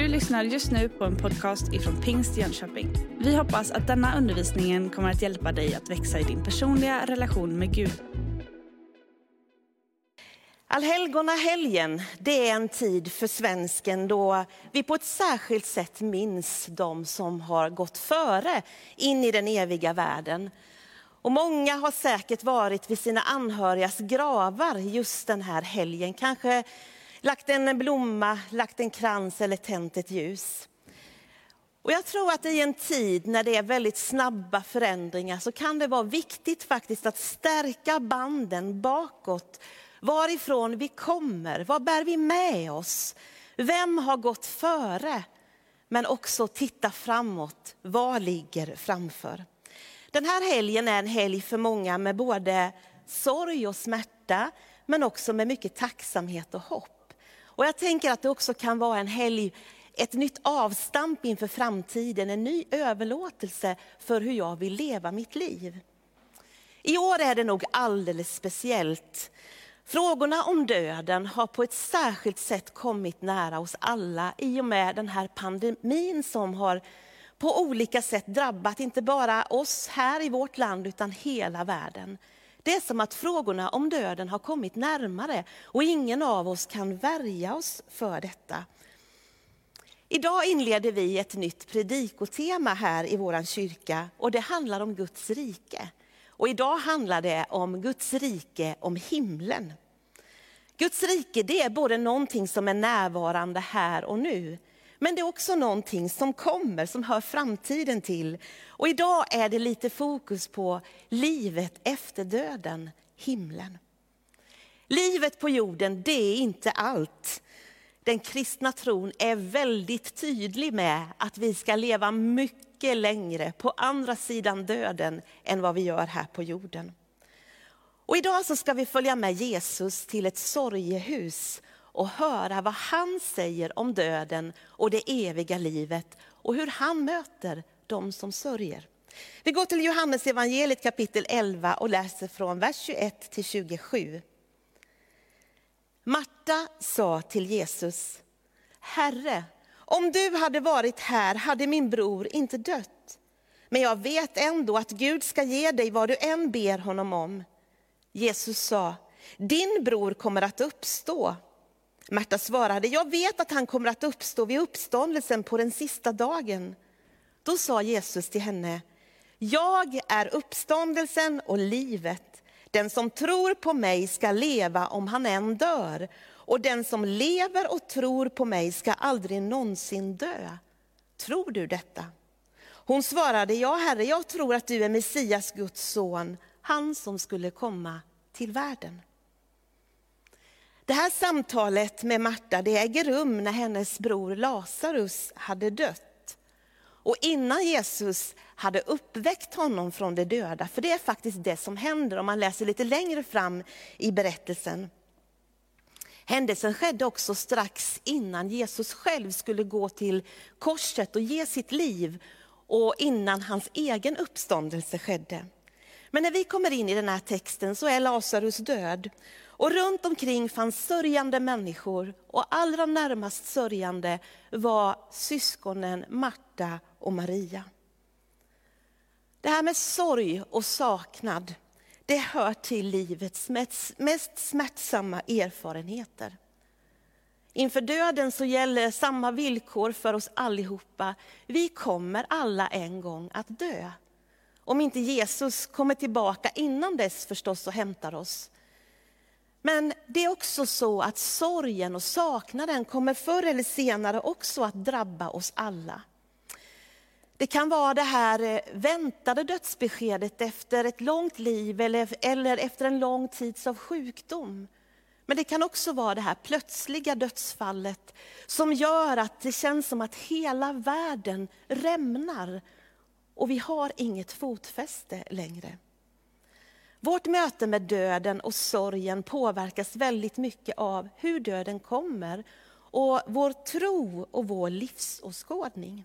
Du lyssnar just nu på en podcast ifrån Pingst Jönköping. Vi hoppas att denna undervisning kommer att hjälpa dig att växa i din personliga relation med Gud. Allhelgona helgen, det är en tid för svensken då vi på ett särskilt sätt minns de som har gått före in i den eviga världen. Och många har säkert varit vid sina anhörigas gravar just den här helgen. Kanske lagt en blomma, lagt en krans eller tänt ett ljus. Och jag tror att i en tid när det är väldigt snabba förändringar så kan det vara viktigt faktiskt att stärka banden bakåt. Varifrån vi kommer, vad bär vi med oss? Vem har gått före? Men också titta framåt, vad ligger framför? Den här helgen är en helg för många med både sorg och smärta, men också med mycket tacksamhet och hopp. Och jag tänker att det också kan vara en helg, ett nytt avstamp inför framtiden, en ny överlåtelse för hur jag vill leva mitt liv. I år är det nog alldeles speciellt. Frågorna om döden har på ett särskilt sätt kommit nära oss alla i och med den här pandemin som har på olika sätt drabbat inte bara oss här i vårt land utan hela världen. Det är som att frågorna om döden har kommit närmare och ingen av oss kan värja oss för detta. Idag inleder vi ett nytt predikotema här i vår kyrka och det handlar om Guds rike. Och idag handlar det om Guds rike, om himlen. Guds rike det är både någonting som är närvarande här och nu, men det är också någonting som kommer, som hör framtiden till. Och idag är det lite fokus på livet efter döden, himlen. Livet på jorden, det är inte allt. Den kristna tron är väldigt tydlig med att vi ska leva mycket längre på andra sidan döden än vad vi gör här på jorden. Och idag så ska vi följa med Jesus till ett sorgehus och höra vad han säger om döden och det eviga livet och hur han möter de som sörjer. Vi går till Johannes evangeliet kapitel 11 och läser från vers 21 till 27. Marta sa till Jesus, Herre, om du hade varit här hade min bror inte dött. Men jag vet ändå att Gud ska ge dig vad du än ber honom om. Jesus sa, din bror kommer att uppstå. Märta svarade, jag vet att han kommer att uppstå vid uppståndelsen på den sista dagen. Då sa Jesus till henne, jag är uppståndelsen och livet. Den som tror på mig ska leva om han än dör. Och den som lever och tror på mig ska aldrig någonsin dö. Tror du detta? Hon svarade, ja herre, jag tror att du är Messias, Guds son, han som skulle komma till världen. Det här samtalet med Marta det äger rum när hennes bror Lazarus hade dött. Och innan Jesus hade uppväckt honom från de döda, för det är faktiskt det som händer om man läser lite längre fram i berättelsen. Händelsen skedde också strax innan Jesus själv skulle gå till korset och ge sitt liv och innan hans egen uppståndelse skedde. Men när vi kommer in i den här texten så är Lazarus död och runt omkring fanns sörjande människor och allra närmast sörjande var syskonen Marta och Maria. Det här med sorg och saknad, det hör till livets mest smärtsamma erfarenheter. Inför döden så gäller samma villkor för oss allihopa. Vi kommer alla en gång att dö. Om inte Jesus kommer tillbaka innan dess förstås och hämtar oss. Men det är också så att sorgen och saknaden kommer förr eller senare också att drabba oss alla. Det kan vara det här eh, väntade dödsbeskedet efter ett långt liv eller, eller efter en lång tids av sjukdom. Men det kan också vara det här plötsliga dödsfallet som gör att det känns som att hela världen rämnar och vi har inget fotfäste längre. Vårt möte med döden och sorgen påverkas väldigt mycket av hur döden kommer och vår tro och vår livsåskådning.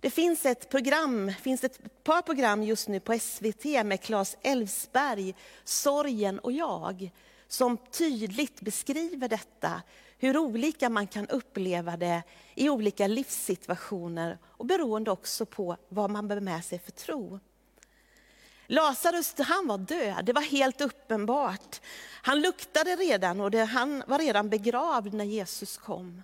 Det finns ett program, finns ett par program just nu på SVT med Claes Elfsberg, Sorgen och jag, som tydligt beskriver detta, hur olika man kan uppleva det i olika livssituationer och beroende också på vad man bär med sig för tro. Lazarus han var död, det var helt uppenbart. Han luktade redan och det, han var redan begravd när Jesus kom.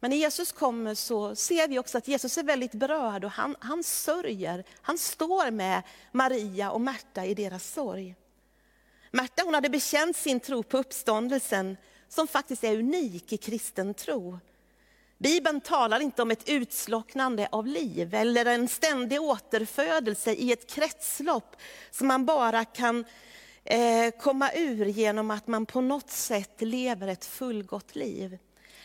Men när Jesus kommer så ser vi också att Jesus är väldigt berörd och han, han sörjer. Han står med Maria och Märta i deras sorg. Märta hon hade bekänt sin tro på uppståndelsen som faktiskt är unik i kristen tro. Bibeln talar inte om ett utslocknande av liv eller en ständig återfödelse i ett kretslopp som man bara kan eh, komma ur genom att man på något sätt lever ett fullgott liv.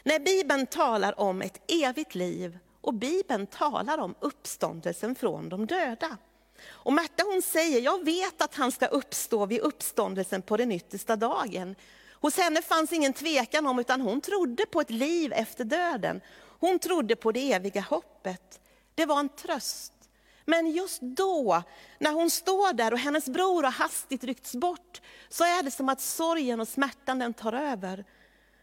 När Bibeln talar om ett evigt liv och Bibeln talar om uppståndelsen från de döda. Och Märta hon säger, jag vet att han ska uppstå vid uppståndelsen på den yttersta dagen. Hos henne fanns ingen tvekan om, utan hon trodde på ett liv efter döden. Hon trodde på det eviga hoppet. Det var en tröst. Men just då, när hon står där och hennes bror har hastigt ryckts bort, så är det som att sorgen och smärtan den tar över.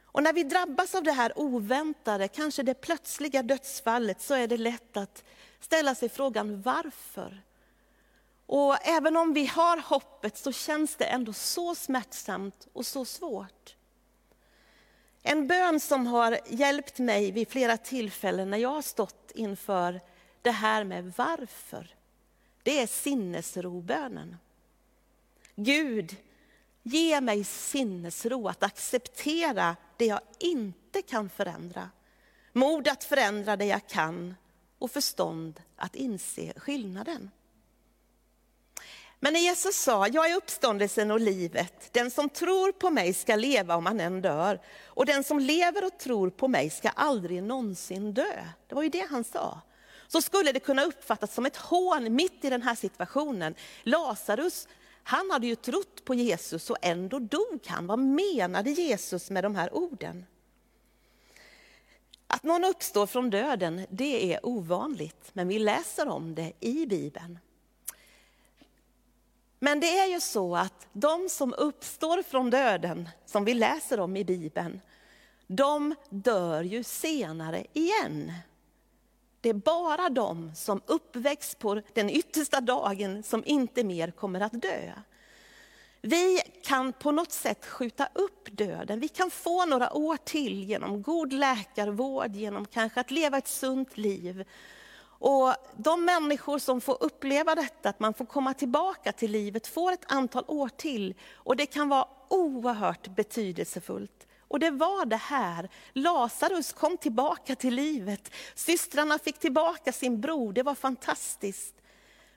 Och när vi drabbas av det här oväntade, kanske det plötsliga dödsfallet, så är det lätt att ställa sig frågan varför? Och även om vi har hoppet så känns det ändå så smärtsamt och så svårt. En bön som har hjälpt mig vid flera tillfällen när jag har stått inför det här med varför, det är sinnesrobönen. Gud, ge mig sinnesro att acceptera det jag inte kan förändra. Mod att förändra det jag kan och förstånd att inse skillnaden. Men när Jesus sa, jag är uppståndelsen och livet, den som tror på mig ska leva om han än dör, och den som lever och tror på mig ska aldrig någonsin dö. Det var ju det han sa. Så skulle det kunna uppfattas som ett hån mitt i den här situationen. Lazarus, han hade ju trott på Jesus och ändå dog han. Vad menade Jesus med de här orden? Att någon uppstår från döden, det är ovanligt, men vi läser om det i Bibeln. Men det är ju så att de som uppstår från döden, som vi läser om i Bibeln, de dör ju senare igen. Det är bara de som uppväcks på den yttersta dagen som inte mer kommer att dö. Vi kan på något sätt skjuta upp döden. Vi kan få några år till genom god läkarvård, genom kanske att leva ett sunt liv. Och de människor som får uppleva detta, att man får komma tillbaka till livet, får ett antal år till. Och det kan vara oerhört betydelsefullt. Och det var det här. Lazarus kom tillbaka till livet. Systrarna fick tillbaka sin bror. Det var fantastiskt.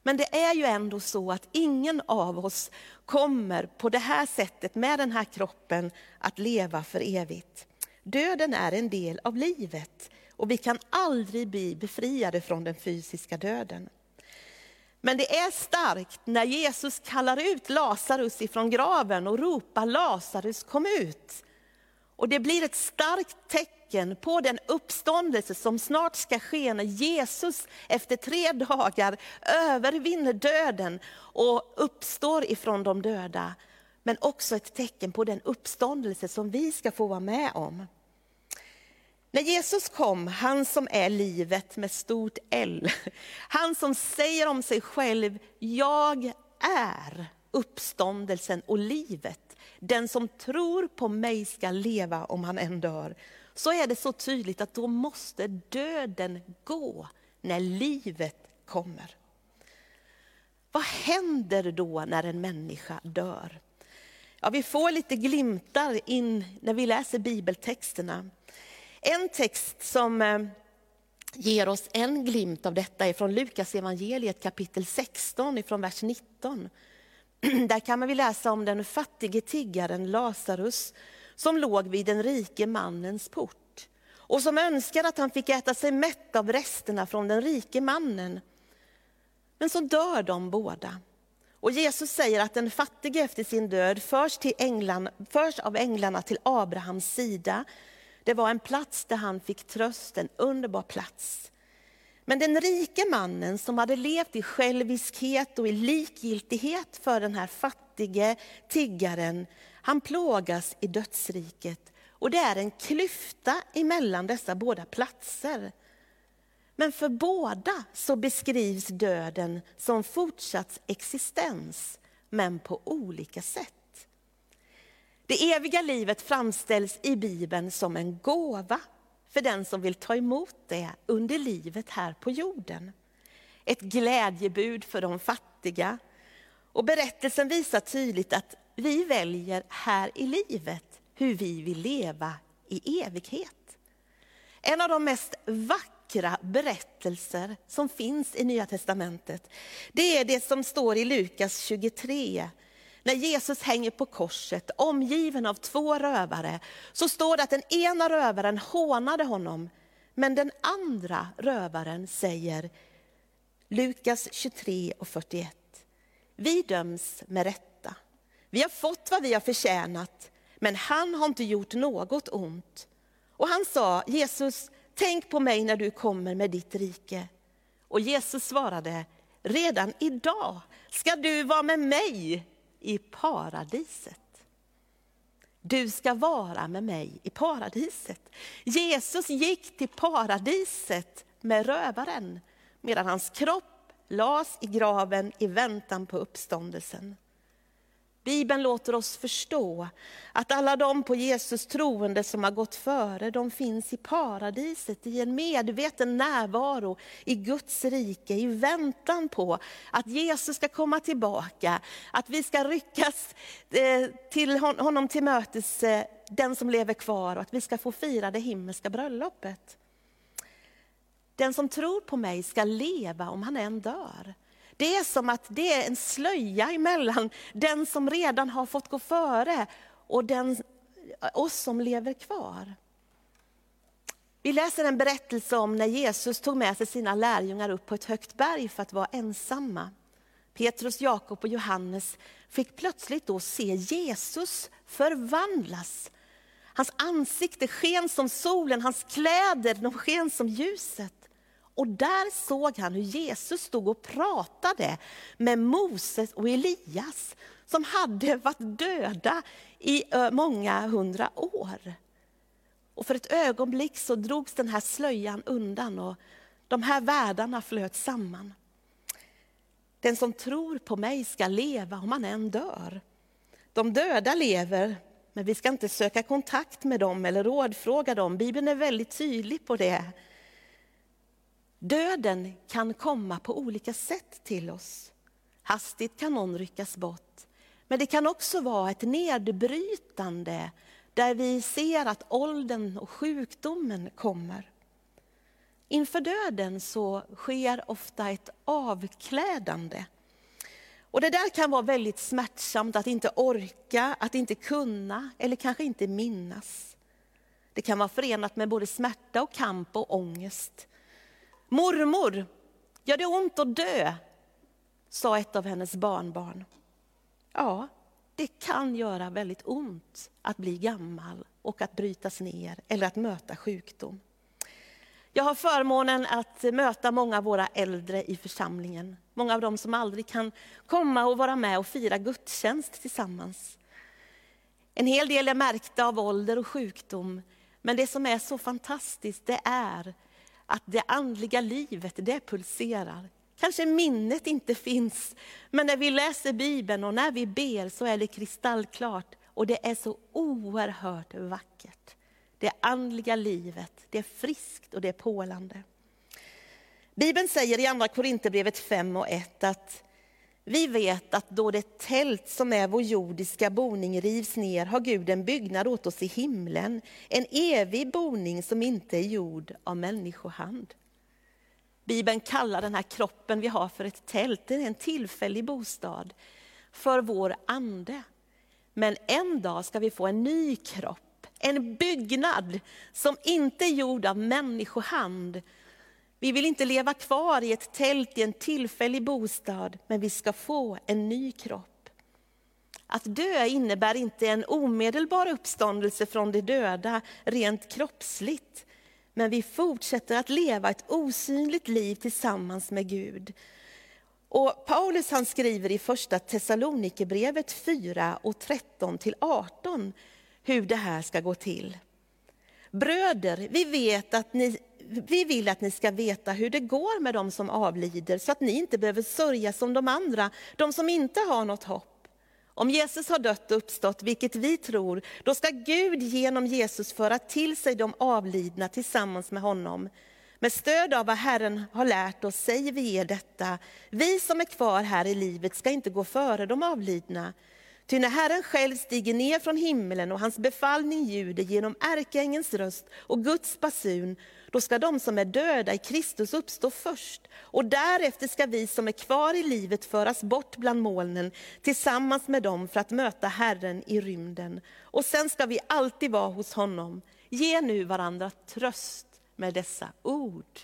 Men det är ju ändå så att ingen av oss kommer på det här sättet, med den här kroppen, att leva för evigt. Döden är en del av livet och vi kan aldrig bli befriade från den fysiska döden. Men det är starkt när Jesus kallar ut Lazarus ifrån graven och ropar Lazarus kom ut. Och det blir ett starkt tecken på den uppståndelse som snart ska ske när Jesus efter tre dagar övervinner döden och uppstår ifrån de döda. Men också ett tecken på den uppståndelse som vi ska få vara med om. När Jesus kom, han som är livet med stort L, han som säger om sig själv, jag är uppståndelsen och livet. Den som tror på mig ska leva om han än dör. Så är det så tydligt att då måste döden gå när livet kommer. Vad händer då när en människa dör? Ja, vi får lite glimtar in när vi läser bibeltexterna. En text som eh, ger oss en glimt av detta är från Lukas evangeliet kapitel 16, från vers 19. Där kan man läsa om den fattige tiggaren Lazarus som låg vid den rike mannens port och som önskade att han fick äta sig mätt av resterna från den rike mannen. Men så dör de båda. Och Jesus säger att den fattige efter sin död förs, till änglarna, förs av änglarna till Abrahams sida det var en plats där han fick tröst, en underbar plats. Men den rike mannen som hade levt i själviskhet och i likgiltighet för den här fattige tiggaren, han plågas i dödsriket. Och det är en klyfta emellan dessa båda platser. Men för båda så beskrivs döden som fortsatt existens, men på olika sätt. Det eviga livet framställs i Bibeln som en gåva för den som vill ta emot det under livet här på jorden. Ett glädjebud för de fattiga. Och berättelsen visar tydligt att vi väljer här i livet hur vi vill leva i evighet. En av de mest vackra berättelser som finns i Nya Testamentet, det är det som står i Lukas 23, när Jesus hänger på korset omgiven av två rövare, så står det att den ena rövaren hånade honom, men den andra rövaren säger, Lukas 23 och 41, vi döms med rätta. Vi har fått vad vi har förtjänat, men han har inte gjort något ont. Och han sa, Jesus, tänk på mig när du kommer med ditt rike. Och Jesus svarade, redan idag ska du vara med mig i paradiset. Du ska vara med mig i paradiset. Jesus gick till paradiset med rövaren medan hans kropp lades i graven i väntan på uppståndelsen. Bibeln låter oss förstå att alla de på Jesus troende som har gått före, de finns i paradiset i en medveten närvaro i Guds rike, i väntan på att Jesus ska komma tillbaka, att vi ska ryckas eh, till honom till mötes, eh, den som lever kvar, och att vi ska få fira det himmelska bröllopet. Den som tror på mig ska leva om han än dör. Det är som att det är en slöja emellan den som redan har fått gå före och den, oss som lever kvar. Vi läser en berättelse om när Jesus tog med sig sina lärjungar upp på ett högt berg för att vara ensamma. Petrus, Jakob och Johannes fick plötsligt då se Jesus förvandlas. Hans ansikte sken som solen, hans kläder de sken som ljuset. Och där såg han hur Jesus stod och pratade med Moses och Elias som hade varit döda i många hundra år. Och för ett ögonblick så drogs den här slöjan undan och de här världarna flöt samman. Den som tror på mig ska leva om han än dör. De döda lever, men vi ska inte söka kontakt med dem eller rådfråga dem. Bibeln är väldigt tydlig på det. Döden kan komma på olika sätt till oss. Hastigt kan någon ryckas bort. Men det kan också vara ett nedbrytande där vi ser att åldern och sjukdomen kommer. Inför döden så sker ofta ett avklädande. Och det där kan vara väldigt smärtsamt att inte orka, att inte kunna eller kanske inte minnas. Det kan vara förenat med både smärta och kamp och ångest. Mormor, gör det ont att dö? sa ett av hennes barnbarn. Ja, det kan göra väldigt ont att bli gammal och att brytas ner eller att möta sjukdom. Jag har förmånen att möta många av våra äldre i församlingen. Många av dem som aldrig kan komma och vara med och fira gudstjänst tillsammans. En hel del är märkta av ålder och sjukdom. Men det som är så fantastiskt det är att det andliga livet, det pulserar. Kanske minnet inte finns, men när vi läser Bibeln och när vi ber så är det kristallklart och det är så oerhört vackert. Det andliga livet, det är friskt och det är pålande. Bibeln säger i Andra Korinthierbrevet 5 och 1 att vi vet att då det tält som är vår jordiska boning rivs ner har Gud en byggnad åt oss i himlen, en evig boning som inte är gjord av människohand. Bibeln kallar den här kroppen vi har för ett tält, det är en tillfällig bostad för vår ande. Men en dag ska vi få en ny kropp, en byggnad som inte är gjord av människohand, vi vill inte leva kvar i ett tält i en tillfällig bostad, men vi ska få en ny kropp. Att dö innebär inte en omedelbar uppståndelse från de döda rent kroppsligt. men vi fortsätter att leva ett osynligt liv tillsammans med Gud. Och Paulus han skriver i första Thessalonikerbrevet 4 och 13 till 18 hur det här ska gå till. Bröder, vi, vet att ni, vi vill att ni ska veta hur det går med dem som avlider, så att ni inte behöver sörja som de andra, de som inte har något hopp. Om Jesus har dött och uppstått, vilket vi tror, då ska Gud genom Jesus föra till sig de avlidna tillsammans med honom. Med stöd av vad Herren har lärt oss säger vi er detta. Vi som är kvar här i livet ska inte gå före de avlidna. Ty när Herren själv stiger ner från himlen och hans befallning ljuder genom ärkeängens röst och Guds basun, då ska de som är döda i Kristus uppstå först. Och därefter ska vi som är kvar i livet föras bort bland molnen tillsammans med dem för att möta Herren i rymden. Och sen ska vi alltid vara hos honom. Ge nu varandra tröst med dessa ord.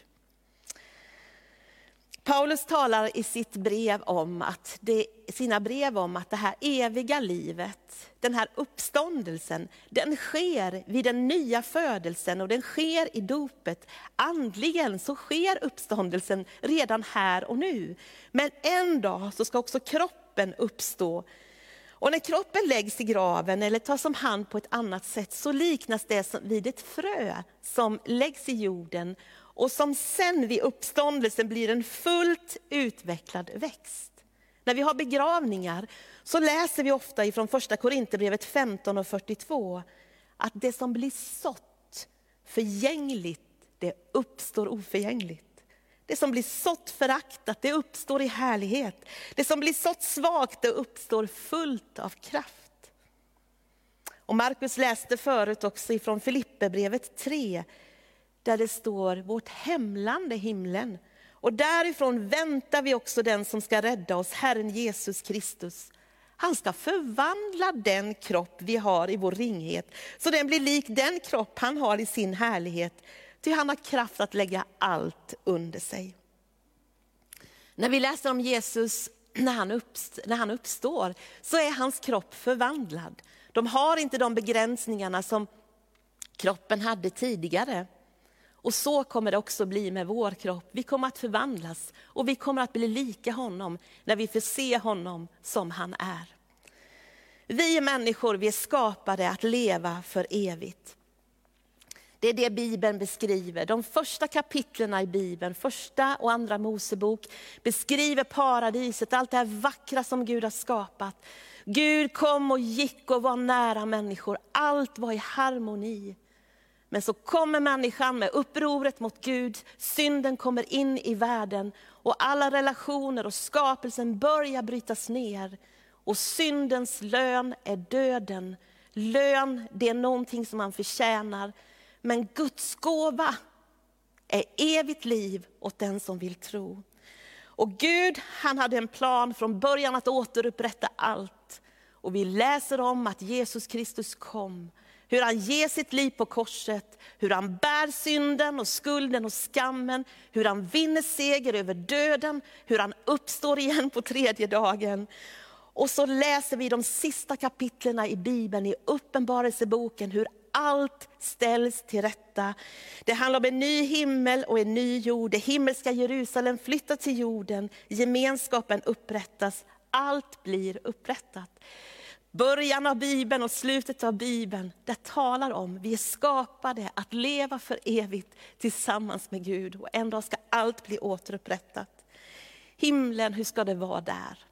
Paulus talar i sitt brev om att det, sina brev om att det här eviga livet, den här uppståndelsen, den sker vid den nya födelsen och den sker i dopet. Andligen så sker uppståndelsen redan här och nu. Men en dag så ska också kroppen uppstå. Och när kroppen läggs i graven eller tas om hand på ett annat sätt så liknas det vid ett frö som läggs i jorden och som sen vid uppståndelsen blir en fullt utvecklad växt. När vi har begravningar så läser vi ofta ifrån första Korinthierbrevet 15 och 42 att det som blir sått förgängligt, det uppstår oförgängligt. Det som blir sått föraktat, det uppstår i härlighet. Det som blir sått svagt, det uppstår fullt av kraft. Och Markus läste förut också ifrån Filipperbrevet 3, där det står vårt hemland är himlen. Och därifrån väntar vi också den som ska rädda oss, Herren Jesus Kristus. Han ska förvandla den kropp vi har i vår ringhet, så den blir lik den kropp han har i sin härlighet. Ty han har kraft att lägga allt under sig. När vi läser om Jesus när han, uppst när han uppstår, så är hans kropp förvandlad. De har inte de begränsningarna som kroppen hade tidigare. Och så kommer det också bli med vår kropp. Vi kommer att förvandlas och vi kommer att bli lika honom när vi får se honom som han är. Vi människor vi är skapade att leva för evigt. Det är det Bibeln beskriver. De första kapitlen i Bibeln, första och andra Mosebok, beskriver paradiset, allt det här vackra som Gud har skapat. Gud kom och gick och var nära människor, allt var i harmoni. Men så kommer människan med upproret mot Gud, synden kommer in i världen och alla relationer och skapelsen börjar brytas ner. Och syndens lön är döden. Lön, det är någonting som man förtjänar. Men Guds gåva är evigt liv åt den som vill tro. Och Gud han hade en plan från början att återupprätta allt. Och vi läser om att Jesus Kristus kom hur han ger sitt liv på korset, hur han bär synden och skulden och skammen, hur han vinner seger över döden, hur han uppstår igen på tredje dagen. Och så läser vi de sista kapitlen i Bibeln, i Uppenbarelseboken, hur allt ställs till rätta. Det handlar om en ny himmel och en ny jord. Det himmelska Jerusalem flyttar till jorden, gemenskapen upprättas, allt blir upprättat. Början av Bibeln och slutet av Bibeln, det talar om vi är skapade att leva för evigt tillsammans med Gud. Och en dag ska allt bli återupprättat. Himlen, hur ska det vara där?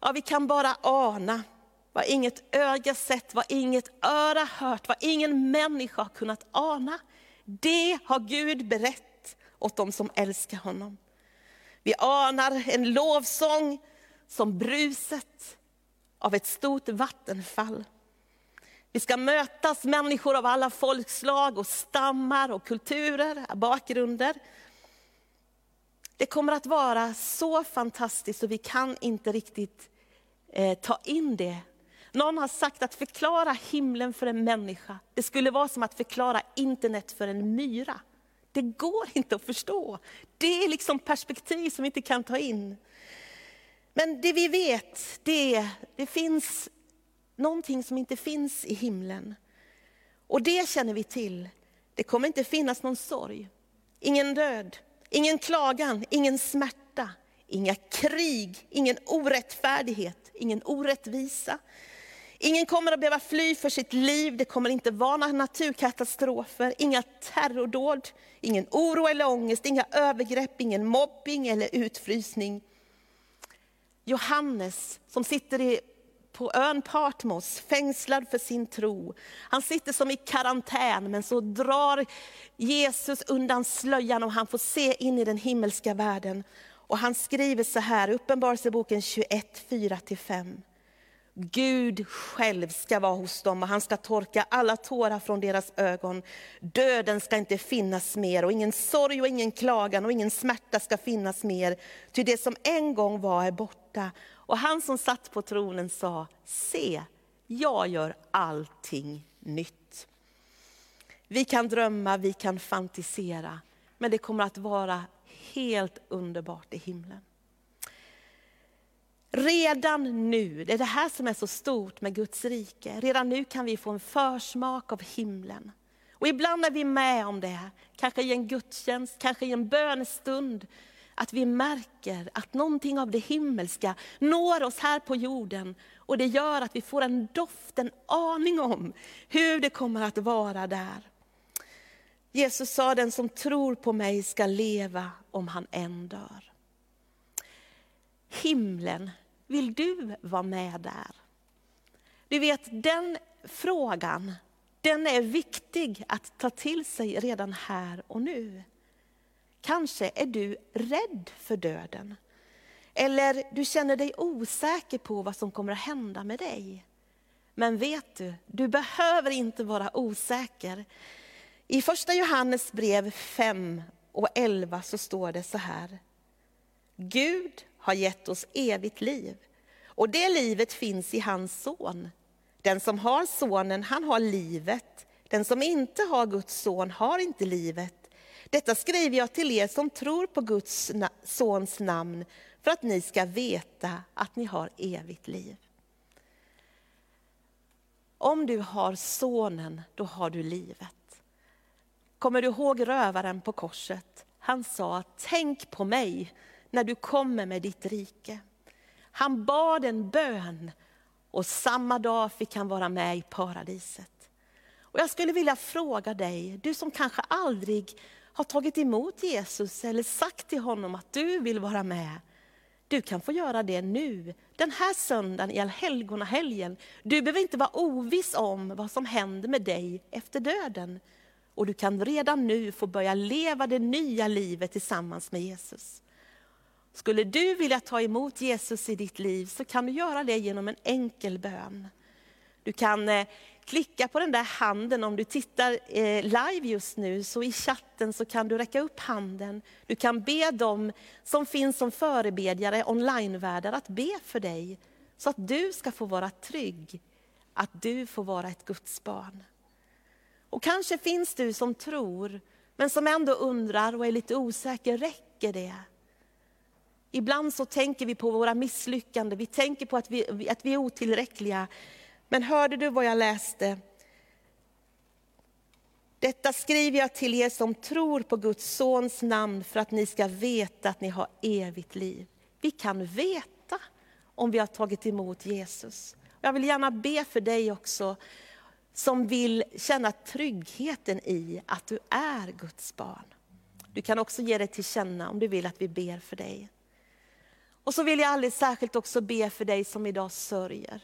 Ja, vi kan bara ana vad inget öga sett, vad inget öra hört, vad ingen människa har kunnat ana. Det har Gud berättat åt dem som älskar honom. Vi anar en lovsång som bruset av ett stort vattenfall. Vi ska mötas människor av alla folkslag och stammar och kulturer, bakgrunder. Det kommer att vara så fantastiskt och vi kan inte riktigt eh, ta in det. Någon har sagt att förklara himlen för en människa, det skulle vara som att förklara internet för en myra. Det går inte att förstå. Det är liksom perspektiv som vi inte kan ta in. Men det vi vet, det är det finns någonting som inte finns i himlen. Och det känner vi till. Det kommer inte finnas någon sorg, ingen död, ingen klagan, ingen smärta, inga krig, ingen orättfärdighet, ingen orättvisa. Ingen kommer att behöva fly för sitt liv, det kommer inte vara några naturkatastrofer, inga terrordåd, ingen oro eller ångest, inga övergrepp, ingen mobbing eller utfrysning. Johannes som sitter i, på ön Patmos, fängslad för sin tro. Han sitter som i karantän, men så drar Jesus undan slöjan och han får se in i den himmelska världen. Och han skriver så här, Uppenbarelseboken 21, 4-5. Gud själv ska vara hos dem och han ska torka alla tårar från deras ögon. Döden ska inte finnas mer och ingen sorg och ingen klagan och ingen smärta ska finnas mer. Ty det som en gång var är borta. Och han som satt på tronen sa, se, jag gör allting nytt. Vi kan drömma, vi kan fantisera, men det kommer att vara helt underbart i himlen. Redan nu, det är det här som är så stort med Guds rike, redan nu kan vi få en försmak av himlen. Och ibland är vi med om det, kanske i en gudstjänst, kanske i en bönestund, att vi märker att någonting av det himmelska når oss här på jorden. Och det gör att vi får en doft, en aning om hur det kommer att vara där. Jesus sa, den som tror på mig ska leva om han än dör. Himlen, vill du vara med där? Du vet, den frågan, den är viktig att ta till sig redan här och nu. Kanske är du rädd för döden. Eller du känner dig osäker på vad som kommer att hända med dig. Men vet du, du behöver inte vara osäker. I första Johannes brev 5 och 11 så står det så här. Gud har gett oss evigt liv och det livet finns i hans son. Den som har sonen, han har livet. Den som inte har Guds son har inte livet. Detta skriver jag till er som tror på Guds sons namn för att ni ska veta att ni har evigt liv. Om du har sonen, då har du livet. Kommer du ihåg rövaren på korset? Han sa, tänk på mig när du kommer med ditt rike. Han bad en bön och samma dag fick han vara med i paradiset. Och jag skulle vilja fråga dig, du som kanske aldrig har tagit emot Jesus eller sagt till honom att du vill vara med. Du kan få göra det nu, den här söndagen i allhelgonahelgen. Du behöver inte vara oviss om vad som händer med dig efter döden. Och du kan redan nu få börja leva det nya livet tillsammans med Jesus. Skulle du vilja ta emot Jesus i ditt liv så kan du göra det genom en enkel bön. Du kan eh, klicka på den där handen om du tittar eh, live just nu, så i chatten så kan du räcka upp handen. Du kan be dem som finns som förebedjare, onlinevärdar, att be för dig. Så att du ska få vara trygg, att du får vara ett Guds barn. Och kanske finns du som tror, men som ändå undrar och är lite osäker, räcker det? Ibland så tänker vi på våra misslyckanden, vi tänker på att vi, att vi är otillräckliga. Men hörde du vad jag läste? Detta skriver jag till er som tror på Guds sons namn för att ni ska veta att ni har evigt liv. Vi kan veta om vi har tagit emot Jesus. Jag vill gärna be för dig också som vill känna tryggheten i att du är Guds barn. Du kan också ge dig till känna om du vill att vi ber för dig. Och så vill jag alldeles särskilt också be för dig som idag sörjer.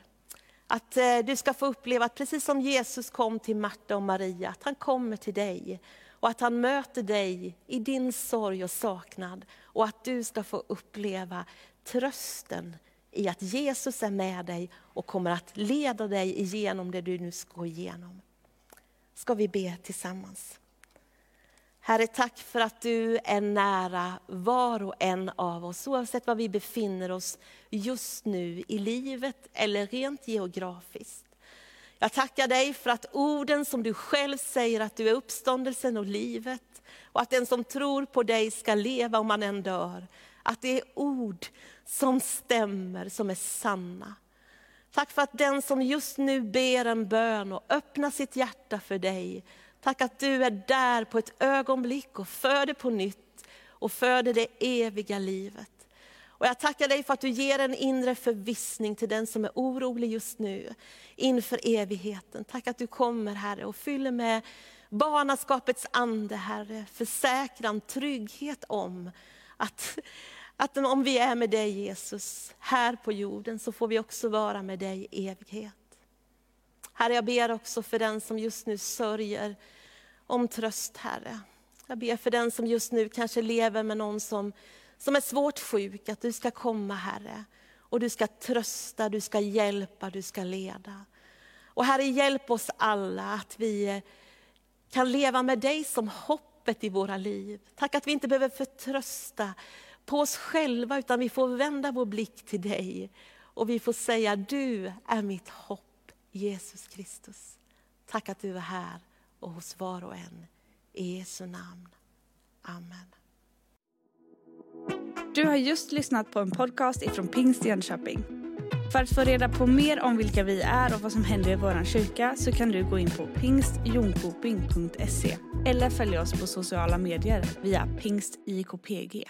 Att eh, du ska få uppleva att precis som Jesus kom till Marta och Maria, att han kommer till dig. Och att han möter dig i din sorg och saknad. Och att du ska få uppleva trösten i att Jesus är med dig och kommer att leda dig igenom det du nu ska gå igenom. Ska vi be tillsammans. Herre, tack för att du är nära var och en av oss, oavsett var vi befinner oss just nu i livet eller rent geografiskt. Jag tackar dig för att orden som du själv säger att du är uppståndelsen och livet och att den som tror på dig ska leva om man än dör. Att det är ord som stämmer, som är sanna. Tack för att den som just nu ber en bön och öppnar sitt hjärta för dig, Tack att du är där på ett ögonblick och föder på nytt och föder det eviga livet. Och jag tackar dig för att du ger en inre förvissning till den som är orolig just nu inför evigheten. Tack att du kommer Herre och fyller med barnaskapets ande Herre, försäkran, trygghet om att, att om vi är med dig Jesus här på jorden så får vi också vara med dig i evighet. Herre, jag ber också för den som just nu sörjer om tröst, Herre. Jag ber för den som just nu kanske lever med någon som, som är svårt sjuk, att du ska komma, Herre. Och du ska trösta, du ska hjälpa, du ska leda. Och Herre, hjälp oss alla att vi eh, kan leva med dig som hoppet i våra liv. Tack att vi inte behöver förtrösta på oss själva, utan vi får vända vår blick till dig. Och vi får säga, du är mitt hopp. Jesus Kristus. Tack att du är här och hos var och en. I Jesu namn. Amen. Du har just lyssnat på en podcast ifrån Pingst Jönköping. För att få reda på mer om vilka vi är och vad som händer i vår kyrka så kan du gå in på pingstjonkoping.se eller följa oss på sociala medier via pingstjkpg.